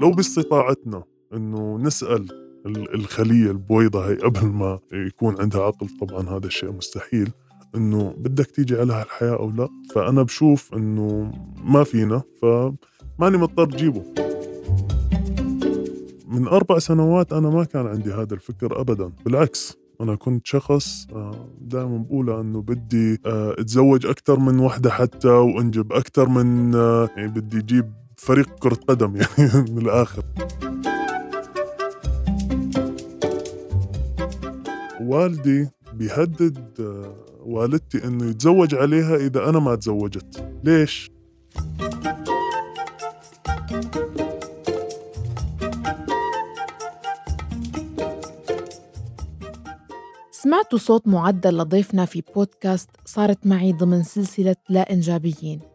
لو باستطاعتنا إنه نسأل الخلية البويضة هي قبل ما يكون عندها عقل طبعا هذا الشيء مستحيل إنه بدك تيجي على هالحياة أو لا. فأنا بشوف إنه ما فينا فماني مضطر جيبه من أربع سنوات أنا ما كان عندي هذا الفكر ابدا. بالعكس أنا كنت شخص آه، دائما بقول إنه بدي آه، أتزوج أكثر من وحدة حتى وأنجب أكثر من آه، يعني بدي أجيب فريق كرة قدم يعني من الآخر. والدي بيهدد والدتي إنه يتزوج عليها إذا أنا ما تزوجت. ليش؟ سمعتوا صوت معدل لضيفنا في بودكاست صارت معي ضمن سلسلة لا إنجابيين.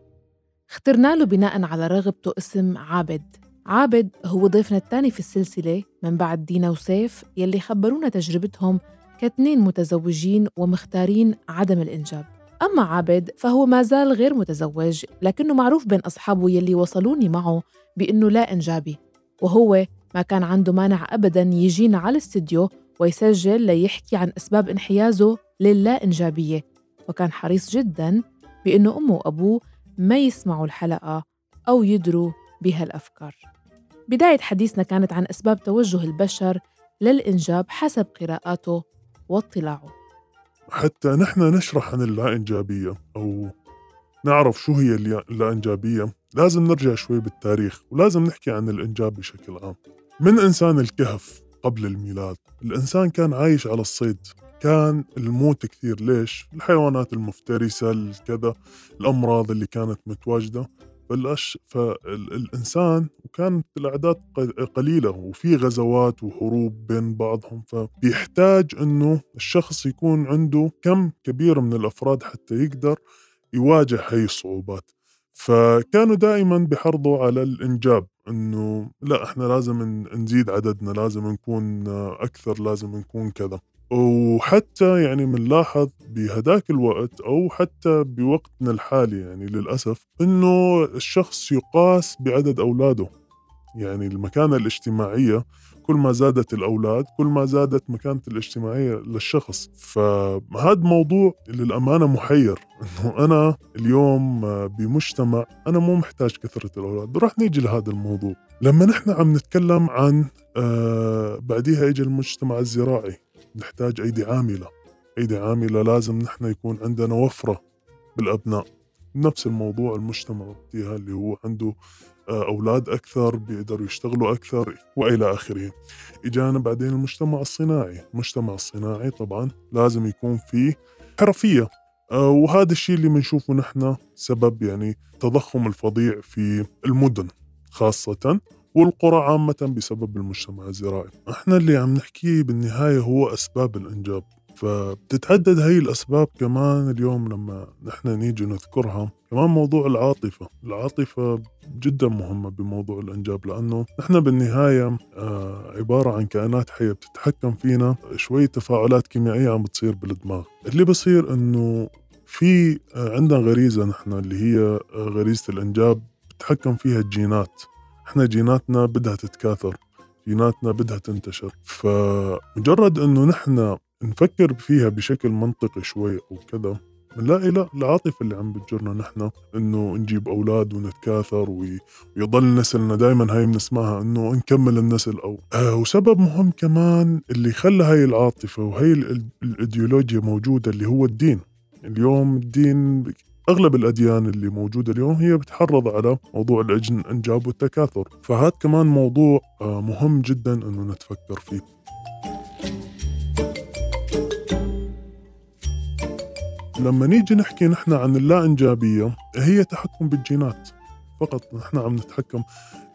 اخترنا له بناء على رغبته اسم عابد. عابد هو ضيفنا الثاني في السلسلة من بعد دينا وسيف يلي خبرونا تجربتهم كاثنين متزوجين ومختارين عدم الإنجاب. أما عابد فهو ما زال غير متزوج لكنه معروف بين أصحابه يلي وصلوني معه بأنه لا إنجابي. وهو ما كان عنده مانع أبداً يجينا على الاستديو ويسجل ليحكي عن أسباب انحيازه للا إنجابية. وكان حريص جداً بأنه أمه وأبوه ما يسمعوا الحلقة أو يدروا بها الأفكار بداية حديثنا كانت عن أسباب توجه البشر للإنجاب حسب قراءاته واطلاعه. حتى نحن نشرح عن اللا إنجابية أو نعرف شو هي اللا إنجابية لازم نرجع شوي بالتاريخ ولازم نحكي عن الإنجاب بشكل عام. من إنسان الكهف قبل الميلاد؟ الإنسان كان عايش على الصيد. كان الموت كثير. ليش؟ الحيوانات المفترسة الكذا الأمراض اللي كانت متواجدة. فالأش فالإنسان وكانت الأعداد قليلة وفي غزوات وحروب بين بعضهم. فبيحتاج إنه الشخص يكون عنده كم كبير من الأفراد حتى يقدر يواجه هاي الصعوبات. فكانوا دائما بحرضوا على الإنجاب إنه لا إحنا لازم نزيد عددنا لازم نكون أكثر لازم نكون كذا. وحتى يعني بنلاحظ بهداك الوقت أو حتى بوقتنا الحالي يعني للأسف إنه الشخص يقاس بعدد أولاده. يعني المكانة الاجتماعية كل ما زادت الأولاد كل ما زادت مكانة الاجتماعية للشخص. فهذا موضوع للأمانة محير. إنه أنا اليوم بمجتمع أنا مو محتاج كثرة الأولاد. رح نيجي لهذا الموضوع. لما نحن عم نتكلم عن آه بعديها اجى المجتمع الزراعي. نحتاج أيدي عاملة. أيدي عاملة لازم نحن يكون عندنا وفرة بالأبناء. نفس الموضوع المجتمع فيها اللي هو عنده آه، أولاد أكثر بيقدروا يشتغلوا أكثر وإلى آخره. إجانا بعدين المجتمع الصناعي. المجتمع الصناعي طبعا لازم يكون فيه حرفية. آه، وهذا الشيء اللي بنشوفه نحن سبب يعني تضخم الفظيع في المدن خاصة والقرى عامة بسبب المجتمع الزراعي. إحنا اللي عم نحكيه بالنهاية هو أسباب الإنجاب. فبتتعدد هاي الأسباب كمان اليوم لما نحن نيجي نذكرها. كمان موضوع العاطفة. العاطفة جدا مهمة بموضوع الإنجاب لأنه نحن بالنهاية آه عبارة عن كائنات حية بتتحكم فينا. شوية تفاعلات كيميائية عم بتصير بالدماغ. اللي بصير أنه في آه عندنا غريزة نحن اللي هي آه غريزة الإنجاب. بتتحكم فيها الجينات. إحنا جيناتنا بدها تتكاثر جيناتنا بدها تنتشر. فمجرد إنه نحن نفكر فيها بشكل منطقي شوي أو كذا بنلاقي لا العاطفة اللي عم بتجرنا نحن إنه نجيب أولاد ونتكاثر ويضل نسلنا دائما هاي بنسمعها إنه نكمل النسل أو آه وسبب مهم كمان اللي خلى هاي العاطفة وهي الإيديولوجيا موجودة اللي هو الدين. اليوم الدين أغلب الأديان اللي موجودة اليوم هي بتحرض على موضوع الانجاب والتكاثر. فهذا كمان موضوع آه، مهم جدا إنه نتفكر فيه. لما نيجي نحكي نحن عن اللا انجابيه هي تحكم بالجينات. فقط نحن عم نتحكم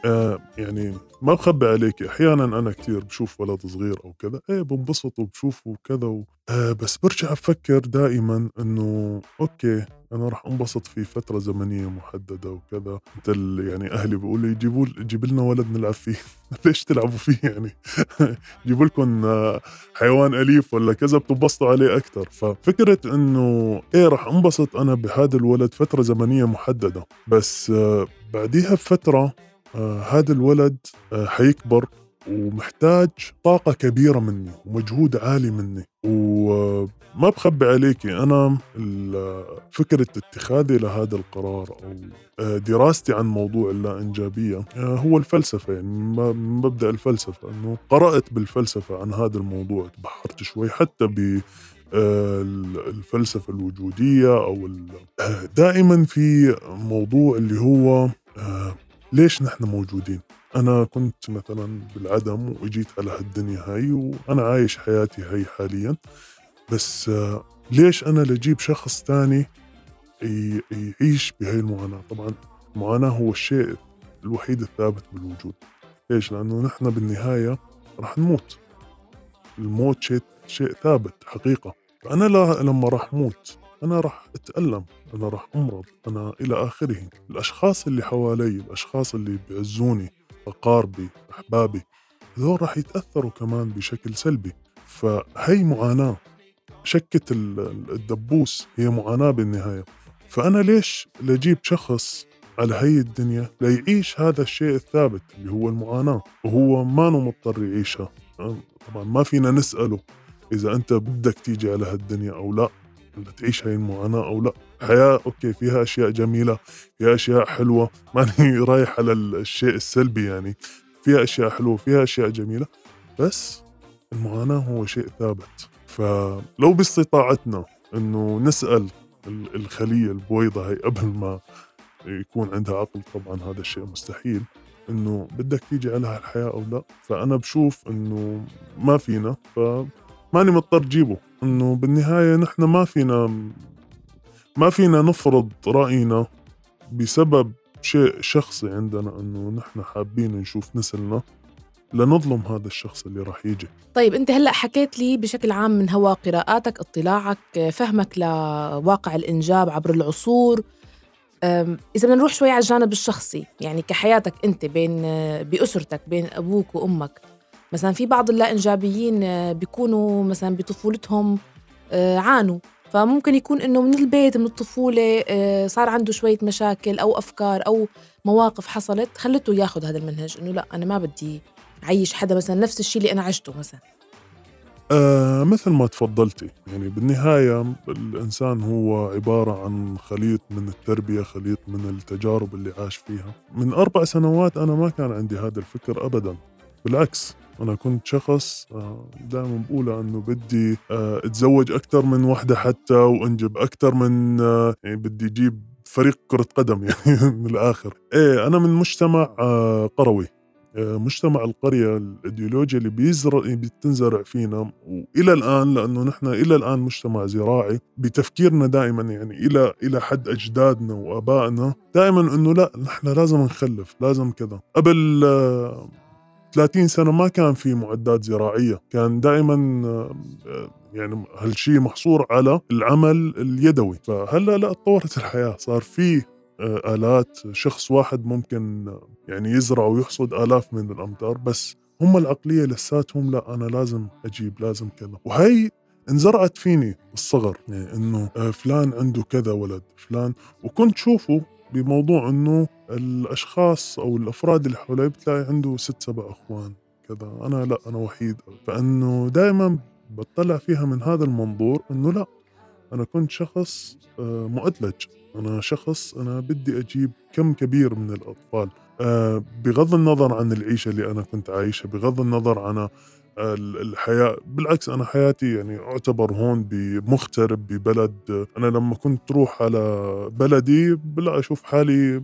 آه يعني ما بخبي عليك. أحيانا أنا كثير بشوف ولد صغير أو كذا إيه بنبسط وبشوفه وكذا و... آه بس برجع أفكر دائما إنه أوكي أنا راح انبسط في فترة زمنية محددة وكذا. مثل يعني أهلي بيقولوا جيبوا جيب لنا ولد نلعب فيه ليش تلعبوا فيه يعني؟ جيبوا لكم آه، حيوان أليف ولا كذا بتنبسطوا عليه أكثر ففكرة إنه إيه راح انبسط أنا بهذا الولد فترة زمنية محددة. بس آه، بعديها بفترة آه هذا الولد حيكبر. ومحتاج طاقة كبيرة مني ومجهود عالي مني. وما بخبي عليكي أنا فكرة اتخاذي لهذا القرار أو آه، دراستي عن موضوع اللا إنجابية آه، هو الفلسفة. يعني مبدأ الفلسفة. أنه قرأت بالفلسفة عن هذا الموضوع تبحرت شوي حتى ب آه، الفلسفة الوجودية أو دائما في موضوع اللي هو ليش نحن موجودين؟ أنا كنت مثلا بالعدم وإجيت على هالدنيا هاي وأنا عايش حياتي هاي حاليا. بس آه، ليش أنا لجيب شخص تاني يعيش بهاي المعاناة؟ طبعا المعاناة هو الشيء الوحيد الثابت بالوجود. ليش؟ لأنه نحن بالنهاية رح نموت. الموت شيء شيء ثابت حقيقة. فأنا لما رح موت أنا راح أتألم أنا راح أمرض أنا إلى آخره. الأشخاص اللي حوالي الأشخاص اللي بيعزوني أقاربي أحبابي هذول راح يتأثروا كمان بشكل سلبي. فهي معاناة. شكة الدبوس هي معاناة بالنهاية. فأنا ليش لجيب شخص على هي الدنيا ليعيش هذا الشيء الثابت اللي هو المعاناة؟ وهو ما مضطر يعيشها. طبعا ما فينا نسأله إذا أنت بدك تيجي على هالدنيا أو لا. تعيش هاي المعاناة أو لا. الحياة أوكي فيها أشياء جميلة فيها أشياء حلوة. ماني رايح على الشيء السلبي يعني. فيها أشياء حلوة فيها أشياء جميلة. بس المعاناة هو شيء ثابت. فلو باستطاعتنا إنه نسأل الخلية البويضة هي قبل ما يكون عندها عقل طبعا هذا الشيء مستحيل. إنه بدك تيجي على هالحياة أو لا. فأنا بشوف إنه ما فينا. فماني مضطر جيبه إنه بالنهاية نحن ما فينا ما فينا نفرض رأينا بسبب شيء شخصي عندنا إنه نحن حابين نشوف نسلنا لنظلم هذا الشخص اللي راح يجي. طيب أنت هلأ حكيت لي بشكل عام من هوا قراءاتك اطلاعك فهمك لواقع الإنجاب عبر العصور. إذا بدنا نروح شوي على الجانب الشخصي يعني كحياتك أنت بين بأسرتك بين أبوك وأمك مثلا في بعض اللا انجابيين بيكونوا مثلا بطفولتهم آه، عانوا. فممكن يكون إنه من البيت من الطفولة آه، صار عنده شوية مشاكل أو أفكار أو مواقف حصلت خلته ياخذ هذا المنهج. إنه لا أنا ما بدي عيش حدا مثلا نفس الشيء اللي أنا عشته مثلا. آه مثل ما تفضلتي. يعني بالنهاية الإنسان هو عبارة عن خليط من التربية خليط من التجارب اللي عاش فيها. من أربع سنوات أنا ما كان عندي هذا الفكر أبدا. بالعكس أنا كنت شخص آه، دائما بقول أنه بدي آه، أتزوج أكثر من وحدة حتى وأنجب أكثر من آه، يعني بدي أجيب فريق كرة قدم يعني من الآخر. إيه أنا من مجتمع قروي. مجتمع القرية الإيديولوجيا اللي بيزرع بتنزرع فينا. وإلى الآن لأنه نحن إلى الآن مجتمع زراعي بتفكيرنا دائما يعني إلى إلى حد أجدادنا وآبائنا دائما إنه لا نحن لازم نخلف لازم كذا. قبل 30 سنة ما كان في معدات زراعية. كان دائما يعني هالشيء محصور على العمل اليدوي. فهلأ لا تطورت الحياة. صار في آه، آلات شخص واحد ممكن يعني يزرع ويحصد آلاف من الأمتار بس هم العقلية لساتهم لا أنا لازم أجيب لازم كذا. وهي انزرعت فيني بالصغر يعني إنه آه، فلان عنده كذا ولد فلان. وكنت شوفه بموضوع إنه الأشخاص أو الأفراد اللي حوالي بتلاقي عنده ست سبع أخوان كذا. أنا لا أنا وحيد. فإنه دائما بطلع فيها من هذا المنظور إنه لا أنا كنت شخص آه، مؤدلج. أنا شخص أنا بدي أجيب كم كبير من الأطفال. آه، بغض النظر عن العيشة اللي أنا كنت عايشها بغض النظر عن الحياة. بالعكس أنا حياتي يعني أعتبر هون بمغترب ببلد. أنا لما كنت روح على بلدي بلا أشوف حالي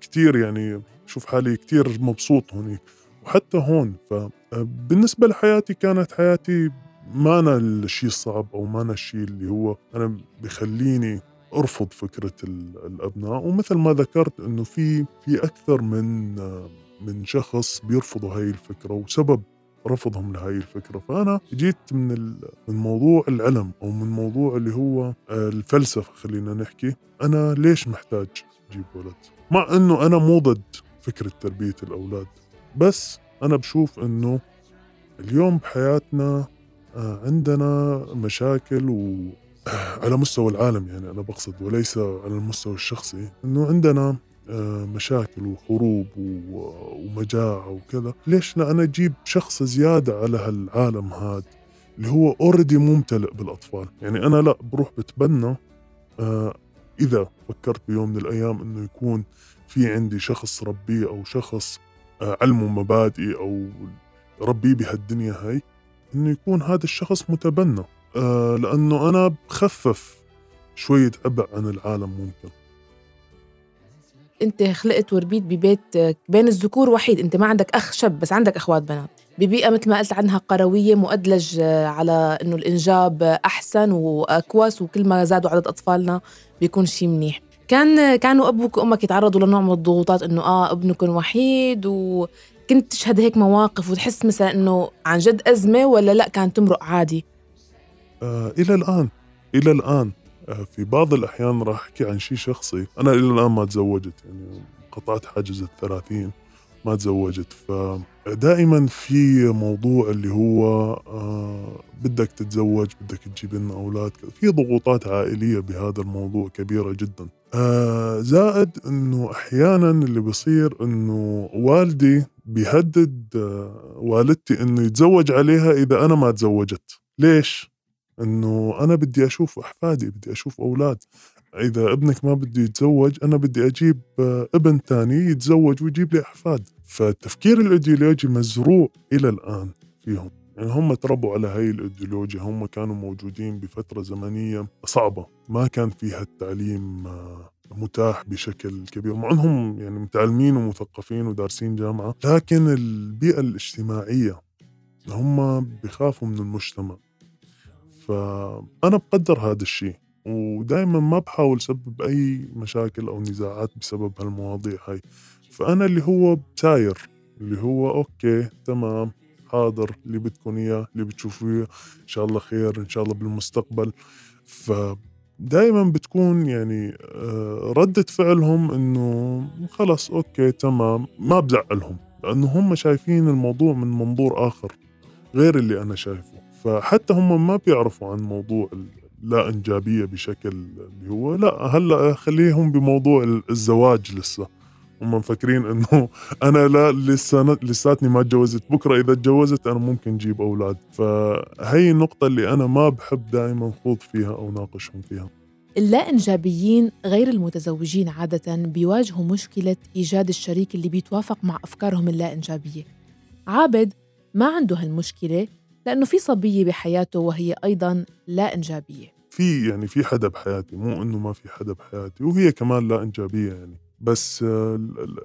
كتير يعني أشوف حالي كتير مبسوط هونيك وحتى هون فبالنسبة لحياتي كانت حياتي ما أنا الشيء الصعب أو ما أنا الشيء اللي هو أنا بخليني أرفض فكرة الأبناء. ومثل ما ذكرت إنه في في أكثر من من شخص بيرفضوا هاي الفكرة. وسبب رفضهم لهي الفكرة. فأنا جيت من من موضوع العلم أو من موضوع اللي هو آه، الفلسفة خلينا نحكي. أنا ليش محتاج أجيب ولد؟ مع أنه أنا مو ضد فكرة تربية الأولاد بس أنا بشوف أنه اليوم بحياتنا آه، عندنا مشاكل و على مستوى العالم يعني أنا بقصد وليس على المستوى الشخصي أنه عندنا مشاكل وحروب ومجاعة وكذا. ليش لا أنا أجيب شخص زيادة على هالعالم هذا اللي هو اوريدي ممتلئ بالأطفال؟ يعني أنا لا بروح بتبنى آه، إذا فكرت بيوم من الأيام أنه يكون في عندي شخص ربيه أو شخص آه، علمه مبادئي أو ربيه بهالدنيا هاي أنه يكون هذا الشخص متبنى. لأنه أنا بخفف شوية عبء عن العالم ممكن. انت خلقت وربيت ببيت بين الذكور وحيد انت ما عندك أخ شاب بس عندك أخوات بنات. ببيئة مثل ما قلت عنها قروية مؤدلج على إنه الإنجاب أحسن وأكوس وكل ما زادوا عدد أطفالنا بيكون شيء منيح. كان كانوا أبوك وأمك يتعرضوا لنوع من الضغوطات إنه آه ابنكم وحيد وكنت تشهد هيك مواقف وتحس مثلا إنه عن جد أزمة ولا لأ كانت تمرق عادي؟ آه إلى الآن إلى الآن. آه، في بعض الأحيان راح أحكي عن شيء شخصي. أنا إلى الآن ما تزوجت يعني قطعت حاجز الثلاثين ما تزوجت. فدائما في موضوع اللي هو آه بدك تتزوج بدك تجيب لنا أولاد. في ضغوطات عائلية بهذا الموضوع كبيرة جدا. آه زائد أنه أحيانا اللي بصير أنه والدي بيهدد آه والدتي أنه يتزوج عليها إذا أنا ما تزوجت. ليش؟ إنه أنا بدي أشوف أحفادي بدي أشوف أولاد. إذا ابنك ما بده يتزوج أنا بدي أجيب ابن ثاني يتزوج ويجيب لي أحفاد. فالتفكير الإيديولوجي مزروع إلى الآن فيهم. يعني هم تربوا على هاي الإيديولوجيا هم كانوا موجودين بفترة زمنية صعبة. ما كان فيها التعليم آه، متاح بشكل كبير. مع إنهم يعني متعلمين ومثقفين ودارسين جامعة لكن البيئة الاجتماعية هم بخافوا من المجتمع. فأنا بقدر هذا الشيء ودائما ما بحاول سبب أي مشاكل أو نزاعات بسبب هالمواضيع هاي. فأنا اللي هو ساير اللي هو okay تمام حاضر اللي بدكم إياه اللي بتشوفوه إن شاء الله خير إن شاء الله بالمستقبل. ف دائما بتكون يعني آه، ردة فعلهم إنه خلص okay تمام ما بزعلهم لأنه هم شايفين الموضوع من منظور آخر غير اللي أنا شايفه. فحتى هم ما بيعرفوا عن موضوع لا إنجابية بشكل اللي هو لا هلأ خليهم بموضوع الزواج لسه. هم مفكرين إنه أنا لا لسه لساتني ما تجوزت بكرة إذا تجوزت أنا ممكن أجيب أولاد. فهي النقطة اللي أنا ما بحب دائما خوض فيها أو ناقشهم فيها. اللا إنجابيين غير المتزوجين عادة بيواجهوا مشكلة إيجاد الشريك اللي بيتوافق مع أفكارهم اللا إنجابية عابد ما عنده هالمشكلة لأنه في صبية بحياته وهي أيضا لا إنجابية. في يعني في حدا بحياتي مو إنه ما في حدا بحياتي وهي كمان لا إنجابية يعني. بس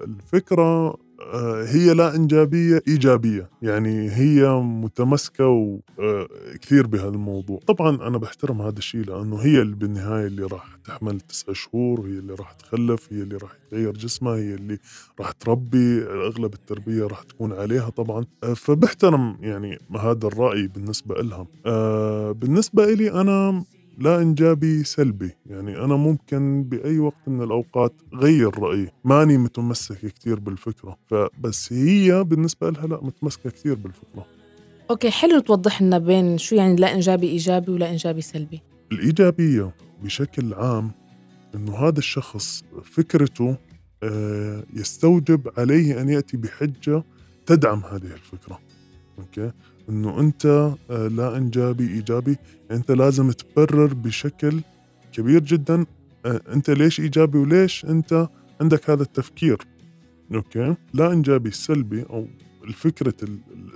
الفكرة آه، هي لا إنجابية إيجابية. يعني هي متمسكة وكثير آه، بهذا الموضوع. طبعا أنا بحترم هذا الشيء لأنه هي اللي بالنهاية اللي راح تحمل تسع شهور هي اللي راح تخلف هي اللي راح تغير جسمها هي اللي راح تربي أغلب التربية راح تكون عليها طبعا. آه، فبحترم يعني هذا الرأي بالنسبة لها بالنسبة إلي أنا لا إنجابي سلبي. يعني أنا ممكن بأي وقت من الأوقات غير رأيي. ماني متمسك كثير بالفكرة. فبس هي بالنسبة لها لا متمسكة كثير بالفكرة. أوكي حلو توضح لنا بين شو يعني لا إنجابي إيجابي ولا إنجابي سلبي. الإيجابية بشكل عام إنه هذا الشخص فكرته آه، يستوجب عليه أن يأتي بحجة تدعم هذه الفكرة. okay؟ إنه أنت آه، لا إنجابي إيجابي أنت لازم تبرر بشكل كبير جدا آه، أنت ليش إيجابي وليش أنت عندك هذا التفكير. okay؟ لا إنجابي السلبي أو الفكرة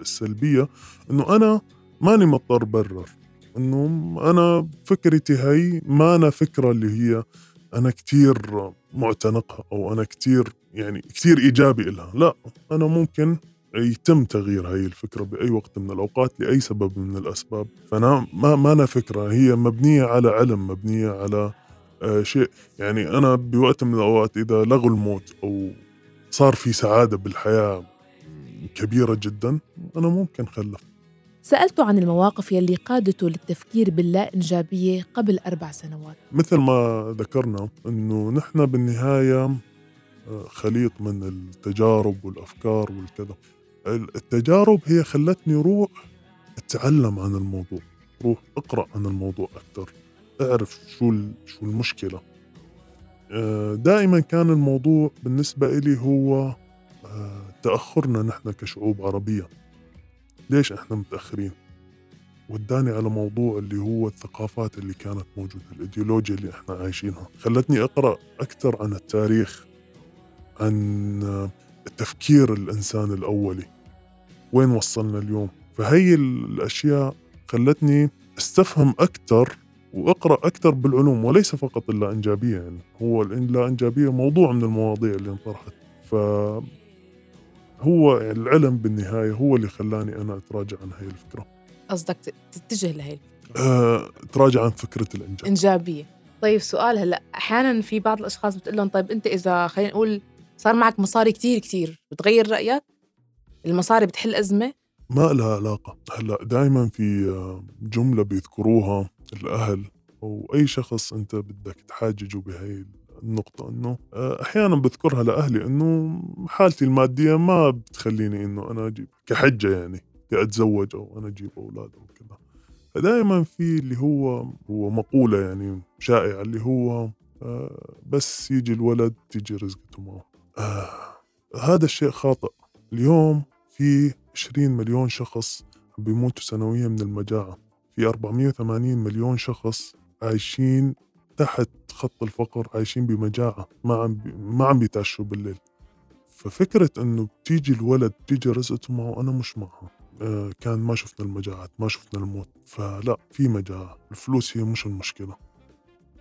السلبية إنه أنا ماني مضطر برر. إنه أنا فكرتي هي ما أنا فكرة اللي هي أنا كتير معتنقها أو أنا كتير يعني كتير إيجابي لها لا أنا ممكن يتم تغيير هاي الفكرة بأي وقت من الأوقات لأي سبب من الأسباب. فأنا ما ما أنا فكرة هي مبنية على علم مبنية على آه شيء. يعني أنا بوقت من الأوقات إذا لغوا الموت أو صار في سعادة بالحياة كبيرة جدا أنا ممكن خلف. سألته عن المواقف يلي قادته للتفكير باللا إنجابية قبل أربع سنوات. مثل ما ذكرنا أنه نحن بالنهاية آه، خليط من التجارب والأفكار والكذا. التجارب هي خلتني روح أتعلم عن الموضوع روح أقرأ عن الموضوع أكثر أعرف شو شو المشكلة. آه، دائما كان الموضوع بالنسبة إلي هو آه، تأخرنا نحن كشعوب عربية. ليش إحنا متأخرين؟ وداني على موضوع اللي هو الثقافات اللي كانت موجودة الإيديولوجيا اللي إحنا عايشينها. خلتني أقرأ أكثر عن التاريخ عن التفكير الإنسان الأولي. وين وصلنا اليوم؟ فهي الأشياء خلتني استفهم أكثر وأقرأ أكثر بالعلوم وليس فقط اللا انجابيه يعني. هو اللا انجابيه موضوع من المواضيع اللي انطرحت. ف هو العلم بالنهاية هو اللي خلاني أنا أتراجع عن هاي الفكرة. قصدك تتجه لهي الفكرة. أه، أتراجع عن فكرة الإنجاب. إنجابية. طيب سؤال هلأ أحيانا في بعض الأشخاص بتقول لهم طيب أنت إذا خلينا نقول صار معك مصاري كتير كتير. بتغير رأيك؟ المصاري بتحل أزمة؟ ما لها علاقة. هلأ دائما في آه، جملة بيذكروها الأهل أو أي شخص أنت بدك تحاججه بهي النقطة إنه آه، أحيانا بذكرها لأهلي إنه حالتي المادية ما بتخليني إنه أنا أجيب كحجة يعني أتزوج أو أنا أجيب أولاد أو كذا فدائما في اللي هو هو مقولة يعني شائعة اللي هو آه، بس يجي الولد تيجي رزقته معه. آه هذا الشيء خاطئ. اليوم في 20 مليون شخص بيموتوا سنويا من المجاعة. في 480 مليون شخص عايشين تحت خط الفقر عايشين بمجاعة ما عم بي ما عم بيتعشوا بالليل. ففكرة إنه بتيجي الولد بتيجي رزقته معه أنا مش معها آه كان ما شفنا المجاعات ما شفنا الموت. فلا في مجاعة. الفلوس هي مش المشكلة.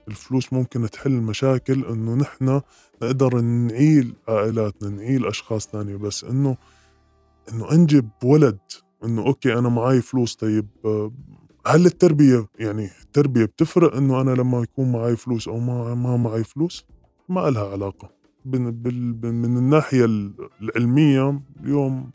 الفلوس ممكن تحل مشاكل إنه نحن نقدر نعيل عائلاتنا نعيل أشخاص ثانية بس إنه إنه أنجب ولد إنه okay أنا معي فلوس طيب آه، هل التربية يعني التربية بتفرق إنه أنا لما يكون معي فلوس أو ما ما معي فلوس؟ ما لها علاقة. من الناحية العلمية اليوم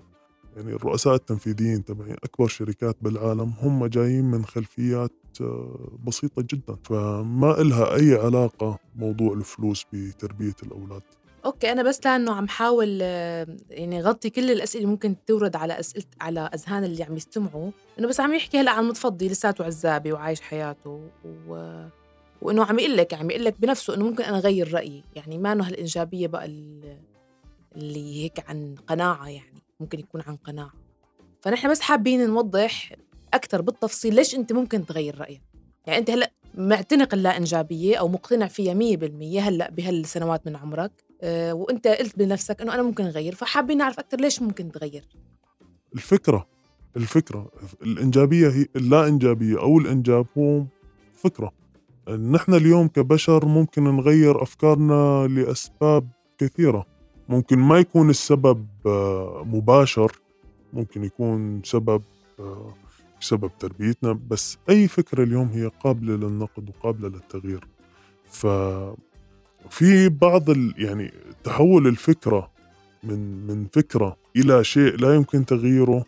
يعني الرؤساء التنفيذيين تبعين أكبر شركات بالعالم هم جايين من خلفيات آه، بسيطة جدا. فما إلها أي علاقة موضوع الفلوس بتربية الأولاد. okay أنا بس لأنه عم حاول يعني غطي كل الأسئلة اللي ممكن تورد على أسئلة على أذهان اللي عم يستمعوا. إنه بس عم يحكي هلا عن متفضي لساته عزابي وعايش حياته و... وإنه عم يقول لك عم يقول لك بنفسه إنه ممكن أنا أغير رأيي. يعني ما إنه هالإنجابية بقى اللي هيك عن قناعة يعني. ممكن يكون عن قناعة. فنحن بس حابين نوضح أكثر بالتفصيل ليش أنت ممكن تغير رأيك. يعني أنت هلأ معتنق اللا انجابيه أو مقتنع فيها 100% هلأ بهالسنوات من عمرك آه، وأنت قلت بنفسك إنه أنا ممكن أغير فحابين نعرف أكثر ليش ممكن تغير. الفكرة الفكرة الإنجابية هي اللا انجابيه أو الإنجاب هو فكرة. نحن اليوم كبشر ممكن نغير أفكارنا لأسباب كثيرة. ممكن ما يكون السبب آه، مباشر ممكن يكون سبب آه، سبب تربيتنا بس أي فكرة اليوم هي قابلة للنقد وقابلة للتغيير. ف في بعض ال يعني تحول الفكرة من من فكرة إلى شيء لا يمكن تغييره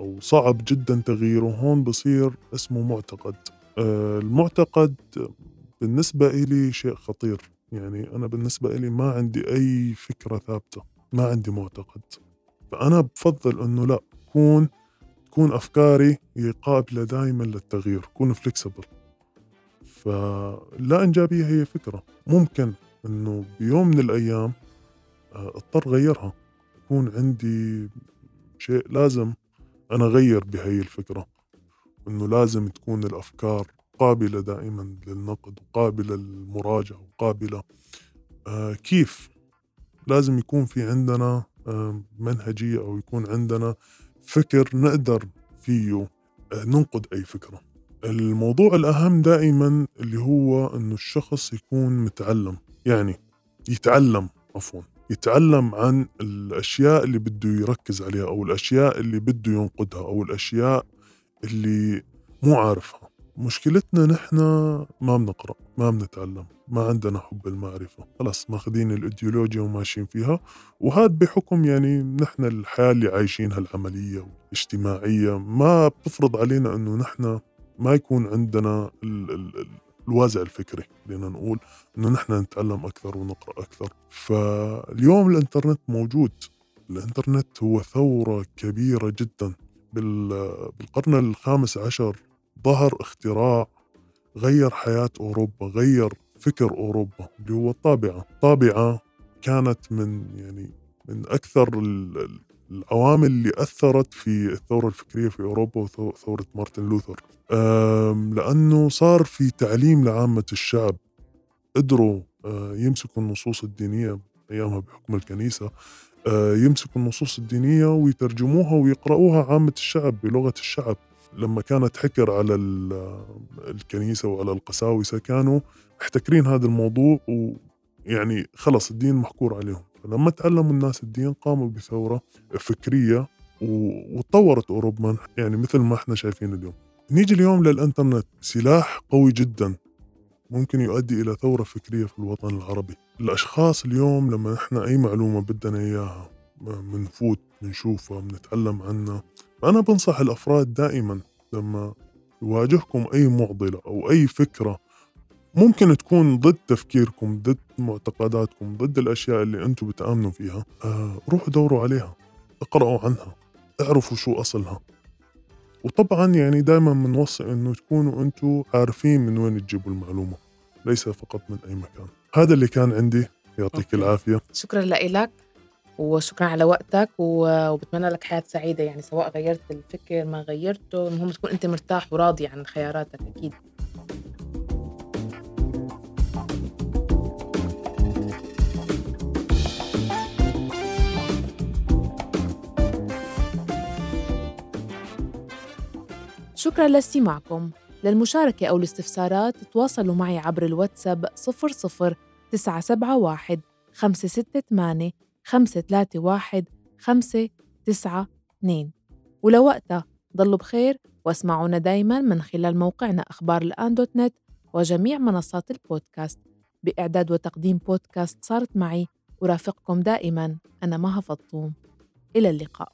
أو صعب جدا تغييره هون بصير اسمه معتقد. آه، المعتقد بالنسبة إلي شيء خطير. يعني أنا بالنسبة إلي ما عندي أي فكرة ثابتة ما عندي معتقد. فأنا بفضل أنه لا كون تكون أفكاري هي قابلة دائما للتغيير كون فليكسبل فلا إنجابية هي فكرة. ممكن إنه بيوم من الأيام آه، اضطر غيرها. يكون عندي شيء لازم أنا اغير بهي الفكرة. إنه لازم تكون الأفكار قابلة دائما للنقد وقابله للمراجعة وقابلة آه كيف لازم يكون في عندنا آه منهجية أو يكون عندنا فكر نقدر فيه آه ننقد أي فكرة. الموضوع الأهم دائما اللي هو إنه الشخص يكون متعلم يعني يتعلم عفوا يتعلم عن الأشياء اللي بده يركز عليها أو الأشياء اللي بده ينقدها أو الأشياء اللي مو عارفها. مشكلتنا نحن ما بنقرأ ما بنتعلم ما عندنا حب المعرفة. خلص ماخذين الإيديولوجيا وماشيين فيها وهذا بحكم يعني نحن الحياة اللي عايشينها العملية والاجتماعية ما بتفرض علينا أنه نحن ما يكون عندنا ال ال الوازع الفكري خلينا نقول إنه نحن نتعلم أكثر ونقرأ أكثر. فاليوم الإنترنت موجود. الإنترنت هو ثورة كبيرة جدا. بالقرن الخامس عشر ظهر اختراع غير حياة أوروبا غير فكر أوروبا اللي هو الطابعة. الطابعة كانت من يعني من أكثر العوامل اللي أثرت في الثورة الفكرية في أوروبا وثورة مارتن لوثر. لأنه صار في تعليم لعامة الشعب. قدروا آه، يمسكوا النصوص الدينية أيامها بحكم الكنيسة آه، يمسكوا النصوص الدينية ويترجموها ويقرأوها عامة الشعب بلغة الشعب. لما كانت حكر على الكنيسة وعلى القساوسة كانوا محتكرين هذا الموضوع ويعني خلص الدين محكور عليهم. فلما تعلموا الناس الدين قاموا بثورة فكرية وتطورت أوروبا. يعني مثل ما إحنا شايفين اليوم. نيجي اليوم للإنترنت. سلاح قوي جدا. ممكن يؤدي إلى ثورة فكرية في الوطن العربي. الأشخاص اليوم لما إحنا أي معلومة بدنا إياها منفوت منشوفها منتعلم عنها فأنا بنصح الأفراد دائما لما يواجهكم أي معضلة أو أي فكرة ممكن تكون ضد تفكيركم ضد معتقداتكم ضد الأشياء اللي أنتم بتآمنوا فيها. آه روحوا دوروا عليها اقرأوا عنها اعرفوا شو أصلها. وطبعا يعني دائما بنوصي إنه تكونوا أنتم عارفين من وين تجيبوا المعلومة ليس فقط من أي مكان. هذا اللي كان عندي. يعطيك. العافية. شكرا لك. وشكرا على وقتك وبتمنى لك حياة سعيدة يعني سواء غيرت الفكر ما غيرته المهم تكون أنت مرتاح وراضي عن خياراتك أكيد. شكرا لاستماعكم. للمشاركة أو الاستفسارات تواصلوا معي عبر الواتساب 00 971 568 531 592 ولوقتها ضلوا بخير واسمعونا دايما من خلال موقعنا أخبار الآن دوت نت وجميع منصات البودكاست. بإعداد وتقديم بودكاست صارت معي أرافقكم دائما أنا مها فطوم. إلى اللقاء.